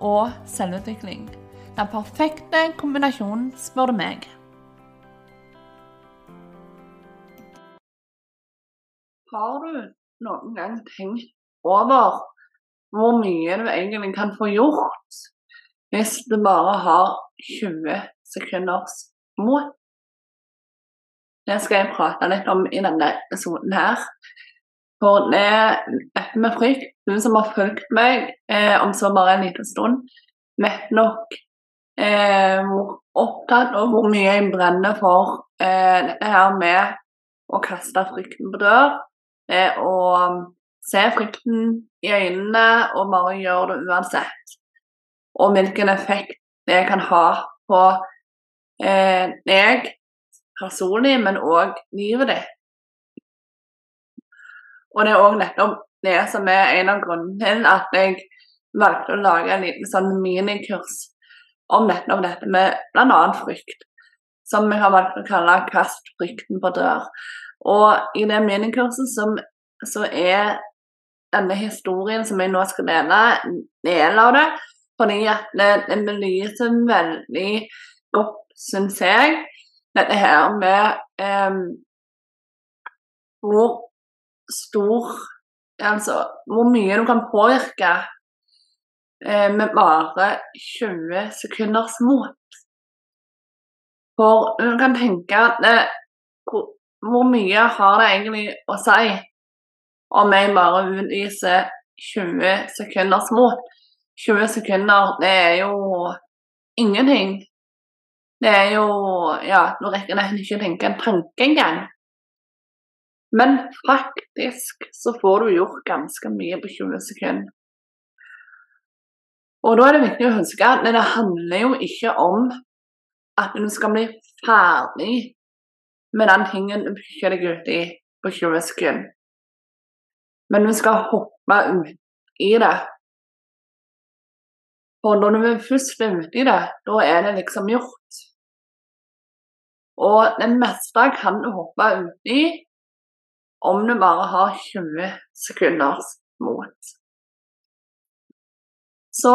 og selvutvikling. Den perfekte kombinasjonen, spør du meg. Har du noen gang tenkt over hvor mye du egentlig kan få gjort hvis du bare har 20 sekunders mot? Det skal jeg prate litt om i denne episoden her. For det dette med frykt hun som har fulgt meg eh, om så bare en liten stund, vet nok eh, hvor opptatt og hvor mye jeg brenner for eh, dette her med å kaste frykten på dør. Eh, og se frykten i øynene og bare gjøre det uansett. Og hvilken effekt det kan ha på eh, deg personlig, men òg livet ditt. Og det er òg nettopp det som er en av grunnene til at jeg valgte å lage en liten sånn minikurs om nettopp dette med bl.a. frykt. Som vi har valgt å kalle 'Kast frykten på dør'. Og i det minikurset som, så er denne historien som jeg nå skal dele, del av det. Fordi at det belyser veldig godt, syns jeg, dette her med um, hvor stor Altså hvor mye du kan påvirke eh, med bare 20 sekunders mot. For du kan tenke at hvor, hvor, mye har det egentlig å si om jeg bare utviser 20 sekunders mot? 20 sekunder, det er jo ingenting. Det er jo Ja, nå rekker jeg nesten ikke å tenke en tanke engang. Men faktisk så får du gjort ganske mye på 20 sekunder. Og da er det viktig å huske at det handler jo ikke om at du skal bli ferdig med den tingen du pukker deg ut i på 20 sekunder. Men du skal hoppe ut i det. For når du først er ute i det, da er det liksom gjort. Og det meste kan du hoppe ut i om du bare har 20 sekunders mot. Så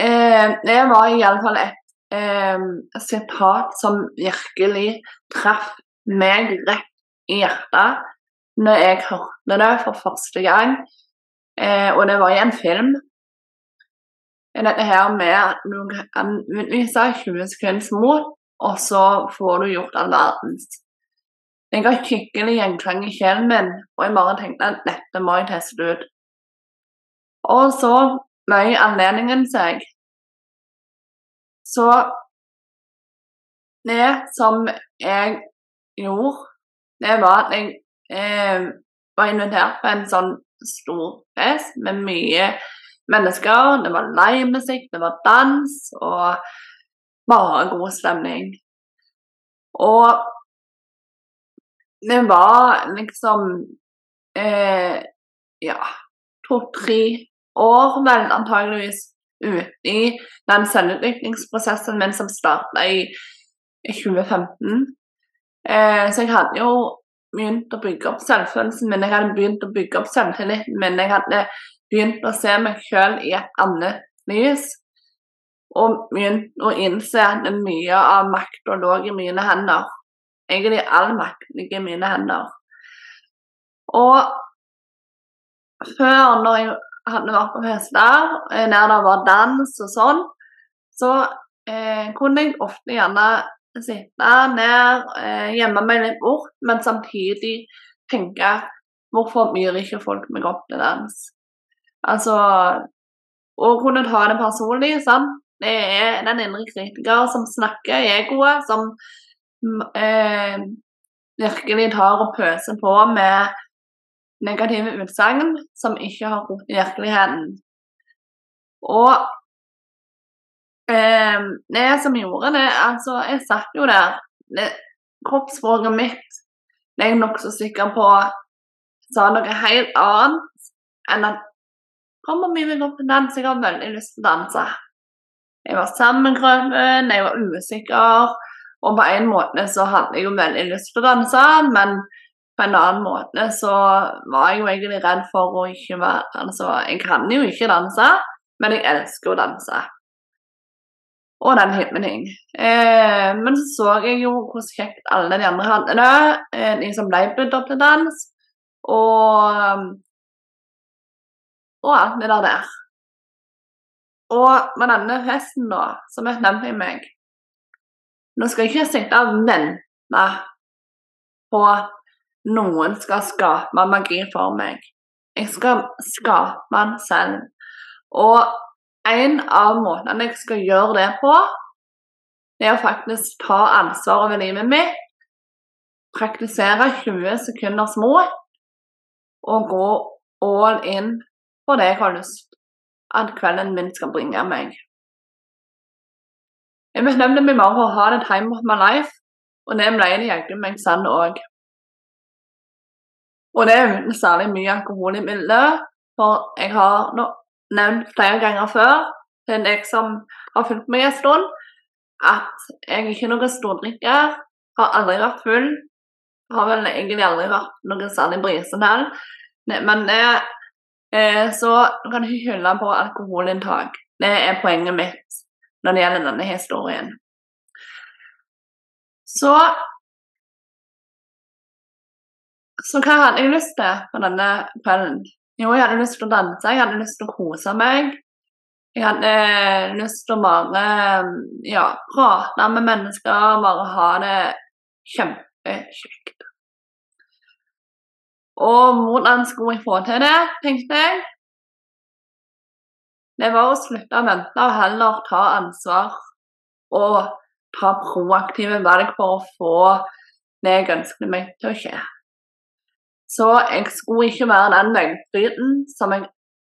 eh, det var iallfall et eh, sitat som virkelig traff meg rett i hjertet når jeg hørte det for første gang. Eh, og det var i en film. Dette her med at du kan utvise 20 sekunders mot, og så får du gjort all verdens. Jeg har skikkelig gjenklang i sjelen min, og jeg bare tenkte at dette må jeg teste ut. Og så bøy anledningen seg. Så det som jeg gjorde, det var at jeg eh, var invitert på en sånn stor fest med mye mennesker. Det var livemusikk, det var dans og bare god stemning. Og det var liksom eh, Ja, to-tre år, vel antageligvis ute i den selvutviklingsprosessen min som starta i 2015. Eh, så jeg hadde jo begynt å bygge opp selvfølelsen min, jeg hadde begynt å bygge opp selvtilliten min. Jeg hadde begynt å se meg sjøl i et annet lys. Og begynt å innse at mye av makta lå i mine hender egentlig all makt i mine hender. Og før, når jeg hadde vært på fester der det var dans og sånn, så eh, kunne jeg ofte gjerne sitte ned, eh, meg litt bort, men samtidig tenke hvorfor myr ikke folk meg opp til dans? Altså Å kunne ta det personlig, sant. Det er den indre kritiker som snakker i egoet, som eh, virkelig tar og pøser på med negative utsagn som ikke har rot i virkeligheten. Og eh, det som gjorde det Altså, jeg satt jo der. Det, kroppsspråket mitt det er jeg nokså sikker på sa noe helt annet enn at Kommer vi med på dans, jeg har veldig lyst til å danse. Jeg var sammenkrøpen, jeg var usikker, og på en måte så hadde jeg jo veldig lyst til å danse, men på en annen måte så var jeg jo egentlig redd for å ikke være Altså, jeg kan jo ikke danse, men jeg elsker å danse. Og den ting. Eh, men så så jeg jo hvor kjekt alle de andre hadde det, eh, de som ble budt opp til dans. Og og alt det der der. Og med denne festen, da, som møtte i meg Nå skal jeg ikke og vente på at noen skal skape magi for meg. Jeg skal skape den selv. Og en av måtene jeg skal gjøre det på, er å faktisk ta ansvar over livet mitt, praktisere 20 sekunders små, og gå all in på det jeg har lyst at kvelden min skal bringe meg. Jeg bestemte meg bare for å ha det time of my life, og det ble det jaggu meg sann òg. Og det er uten særlig mye alkohol i bildet, for jeg har nevnt flere ganger før til deg som har fulgt meg en stund, at jeg ikke er noen stordrikker, har aldri vært full, har vel egentlig aldri vært noe særlig her, men det Eh, så du kan ikke hylle på alkoholinntak. Det er poenget mitt når det gjelder denne historien. Så Så hva hadde jeg lyst til på denne kvelden? Jo, jeg hadde lyst til å danse, jeg hadde lyst til å kose meg. Jeg hadde lyst til å bare ja, prate med mennesker, bare ha det kjempekjekt. Og hvordan skulle jeg få til det, tenkte jeg. Det var å slutte å vente og heller ta ansvar og ta proaktive valg for å få det jeg ønsket meg til å skje. Så jeg skulle ikke være den veggfryten som jeg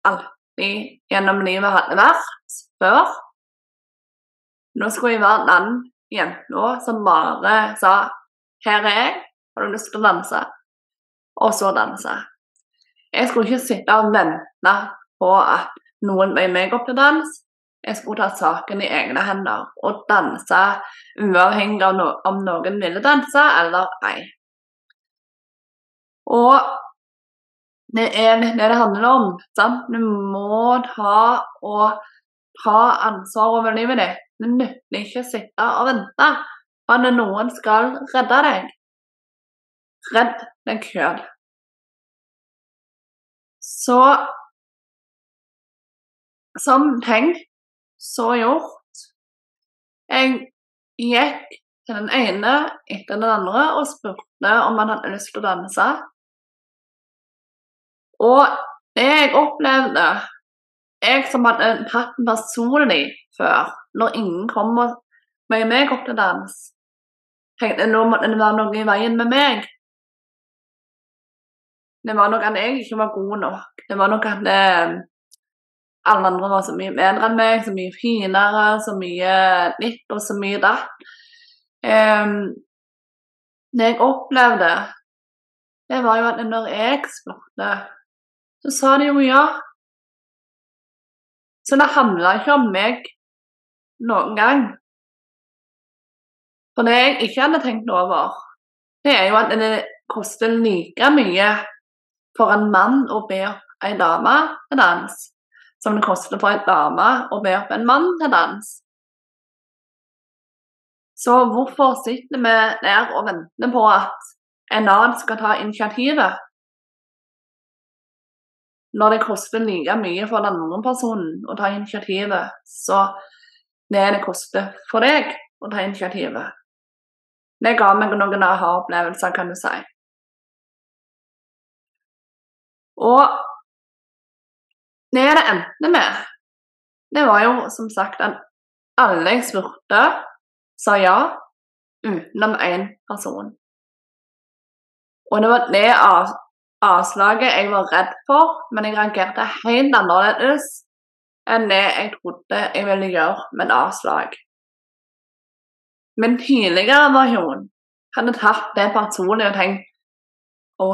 alltid gjennom livet hadde vært før. Nå skulle jeg være den jenta som bare sa 'Her er jeg, har du lyst til å danse?' og så danse. Jeg skulle ikke sitte og vente på at noen bøy meg opp til dans. Jeg skulle ta saken i egne hender og danse uavhengig av no om noen ville danse eller ei. Og det er det det handler om. sant? Du må ta og ta ansvar over livet ditt. Det nytter ikke å sitte og vente på at noen skal redde deg. Redd deg sjøl. Så tenkt, så gjort. Jeg gikk til den ene etter den andre og spurte om han hadde lyst til å danse. Og det jeg opplevde, jeg som hadde tatt den personlig før, når ingen kom med meg opp til dans, tenkte nå måtte det være noe i veien med meg. Det var noe at jeg ikke var god nok. Det var noe at eh, alle andre var så mye bedre enn meg, så mye finere, så mye nytt og så mye datt. Um, det jeg opplevde, det var jo at når jeg spurte, så sa de jo ja. Så det handla ikke om meg noen gang. For det jeg ikke hadde tenkt over, det er jo at det koster like mye for en mann å be ei dame til dans, som det koster for en dame å be opp en mann til dans. Så hvorfor sitter vi der og venter på at en annen skal ta initiativet? Når det koster like mye for den andre personen å ta initiativet, så det det koster for deg å ta initiativet. Det ga meg noen aha-opplevelser, kan du si. Og det det endte med, det var jo som sagt at alle jeg spurte, sa ja, utenom én person. Og det var det avslaget jeg var redd for, men jeg reagerte helt annerledes enn det jeg trodde jeg ville gjøre med et avslag. Min tidligere versjon hadde tatt det personlig og tenkt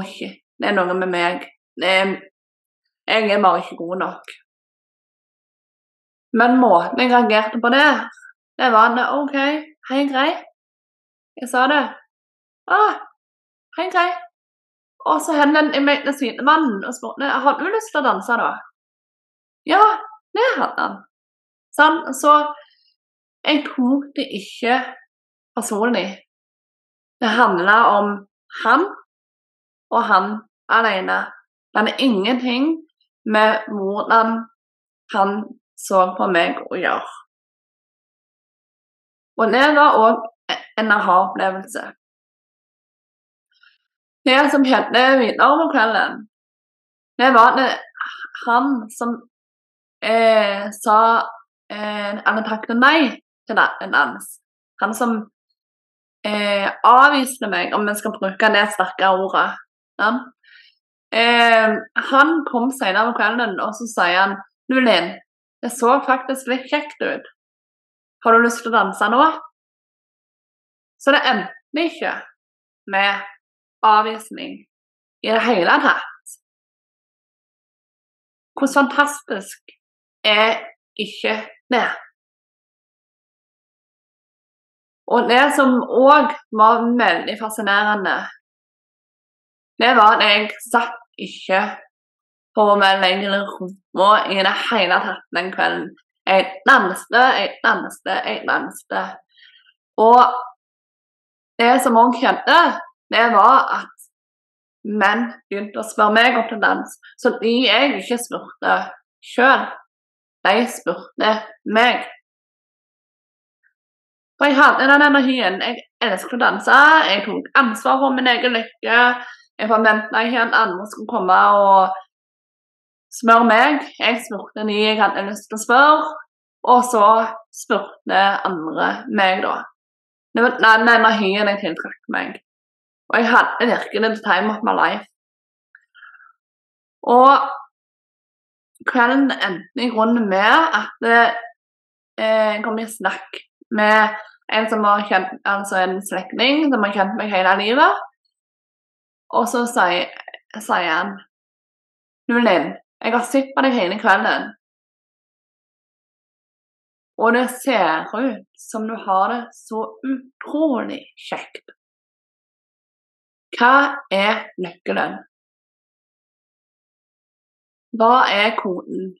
shit, det er noe med meg. Er, jeg er bare ikke god nok. Men måten jeg reagerte på det, det var at OK, hei, grei. Jeg sa det. Ah, hei, grei. Og så henvendte jeg meg til sidemannen og spurte har du lyst til å danse, da. Ja, det hadde han. Sånn, så jeg tok det ikke personlig. Det handla om han og han alene. Det er ingenting med hvordan han så på meg å gjøre. Og det var òg en aha-opplevelse. Det som skjedde videre på kvelden, det var det han som eh, sa eh, Eller takket nei til en dans. Han som eh, avviste meg, om vi skal bruke det sterke ordet. Ja. Eh, han kom senere om kvelden, og så sier han Lulin, det så faktisk litt kjekt ut. Har du lyst til å danse nå? Så det endte ikke med avvisning i det hele tatt. Hvor fantastisk er ikke det? Og det som òg var veldig fascinerende, det var at jeg satt ikke på meg lenger rumpa i det hele tatt den kvelden. Jeg danste, jeg danste, jeg danste. Og det som òg skjedde, det var at menn begynte å spørre meg om til dans, så de jeg ikke spurte sjøl, de spurte meg. For jeg hadde den energien. Jeg elsket å danse. Jeg tok ansvar for min egen lykke. Jeg forventa ikke at andre skulle komme og spørre meg. Jeg spurte de jeg hadde lyst til å spørre, og så spurte andre meg, da. Det var den energien jeg tiltrakk meg. Og jeg hadde virkelig the time of my life. Og kvelden endte i grunnen med at eh, jeg kom i snakk med en som var kjent, altså en slektning som har kjent meg hele livet. Og så sier, han Du Linn, jeg har sett på deg hele kvelden. Og det ser ut som du har det så utrolig kjekt. Hva er nøkkelen? Hva er koden?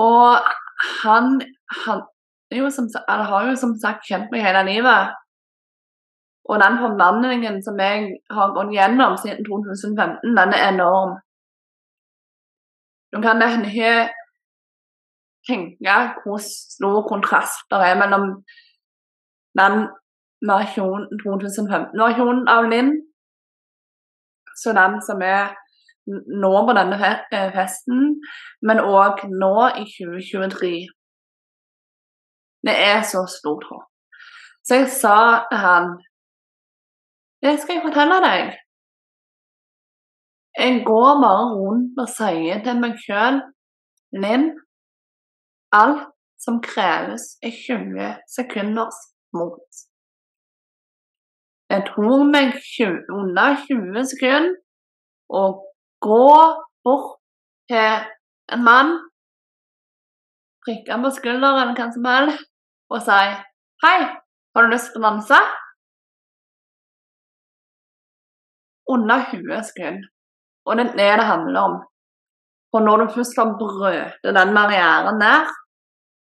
Og han, han jo som, har jo som sagt kjent meg hele livet. Og den forvandlingen som jeg har gått gjennom siden 2015, den er enorm. Du kan ikke tenke hvor stor kontrast det er mellom den versjonen 2015-versjonen av Linn, så den som er nå på denne eh, festen, men òg nå i 2023. Det er så stort håp. Så jeg sa til han Det skal jeg fortelle deg. Jeg går bare rundt og sier til meg sjøl Linn, alt som kreves, er 20 sekunders mot. Jeg tok meg 20, under 20 sekunder å gå bort til en mann, prikke på skulderen hva som helst, og si 'Hei, har du lyst til å danse?' Under 20 sekunder. Og det er det det handler om. For når du først har brøt den barrieren der,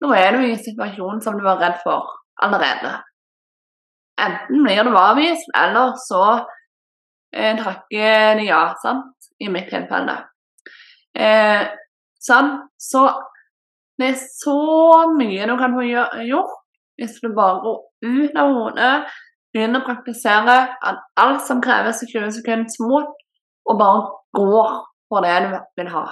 nå er du i en situasjon som du var redd for allerede. Enten blir du avvist, eller så eh, takker de ja, sant, i mitt tilfelle. Eh, sånn, så det er så mye du kan få gjort hvis du bare går ut av hodet, begynner å praktisere alt som kreves i 20 sekunders mot, og bare går for det du vil ha.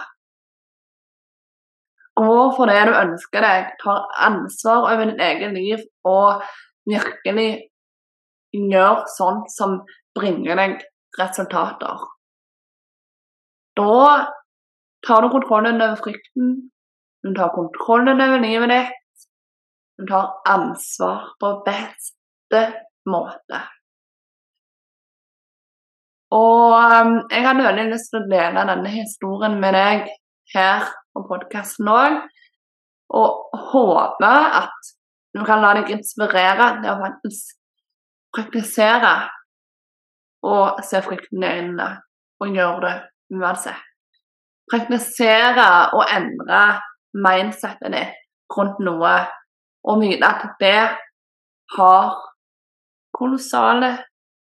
Gå for det du ønsker deg, tar ansvar over ditt eget liv og virkelig gjør sånt som bringer deg resultater. Da tar du kontrollen over frykten. Du tar kontrollen over livet ditt. Du tar ansvar på beste måte. Og um, jeg hadde veldig lyst til å dele denne historien med deg her på podkasten òg. Og håper at du kan la deg inspirere til å faktisk praktisere og se frykten i øynene og gjøre det uansett. Praktisere og endre mindsetet ditt rundt noe og vite at det har kolossale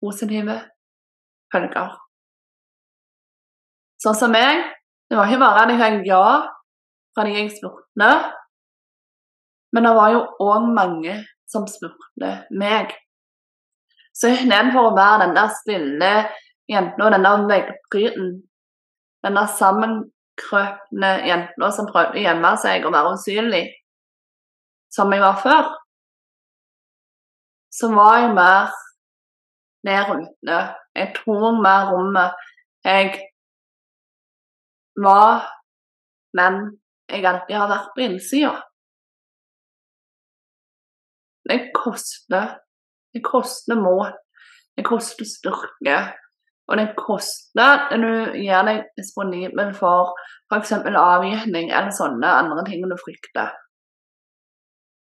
positive følger. Sånn som meg. Det var ikke bare at jeg fikk ja fra de jeg spurte, men det var jo òg mange som spurte meg. Så istedenfor å være den der stille jenta den der veggpryden, den der sammenkrøpne jenta som prøvde å gjemme seg og være usynlig, som jeg var før, så var jeg mer der ute. Jeg tok mer rommet. Jeg var men jeg alltid har vært på innsida. Det koster det koster mål. Det koster styrke. Og det koster når du gjør deg disponibel for f.eks. avgiftning eller sånne andre ting du frykter.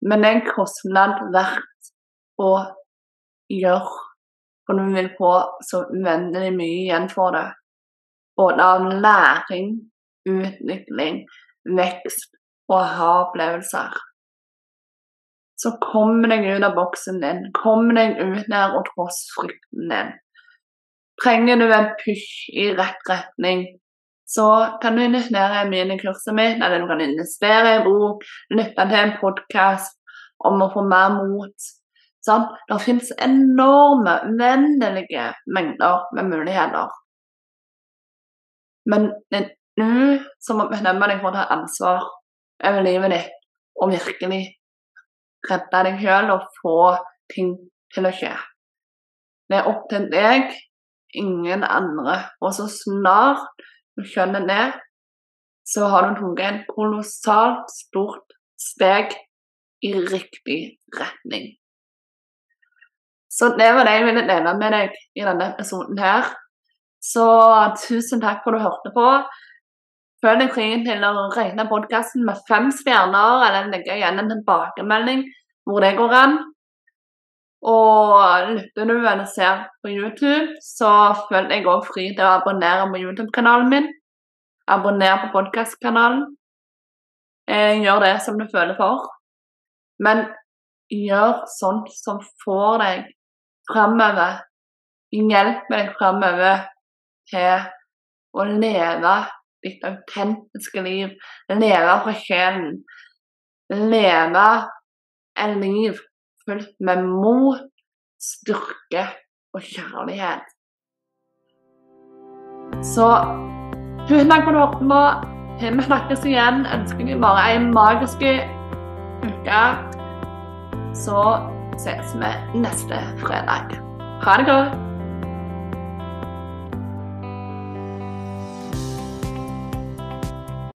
Men det er en kostnad verdt å gjøre, for du vil få så uendelig mye igjen for det. Både av læring, utvikling, vekst og aha-opplevelser så kom deg ut av boksen din. Kom deg ut der og tross frykten din. Trenger du en push i rett retning, så kan du investere i minikurset mitt, eller du kan investere i bok, lytte til en podkast om å få mer mot. Sånn? Det finnes enorme, uendelige mengder med muligheter. Men du som må bestemme deg for å ta ansvar over livet ditt og virkelig redde deg sjøl og få ting til å skje. Det er opp til deg, ingen andre. Og så snart du skjønner det, så har du tatt en kolossalt stort steg i riktig retning. Så det var det jeg ville dele med deg i denne episoden her. Så tusen takk for at du hørte på. Følg deg fri til å regne podkasten med fem stjerner, eller legge igjen en tilbakemelding hvor det går an. Og lytter du eller ser på YouTube, så følg deg òg fri til å abonnere på YouTube-kanalen min. Abonner på podkastkanalen. Gjør det som du føler for. Men gjør sånt som får deg framover. hjelpe deg framover til å leve ditt autentiske liv. Leve fra sjelen. Leve et liv fullt med mot, styrke og kjærlighet. Så tusen takk for at du hørte på. Vi snakkes igjen. Ønsker deg bare ei magisk uke. Så ses vi neste fredag. Ha det godt.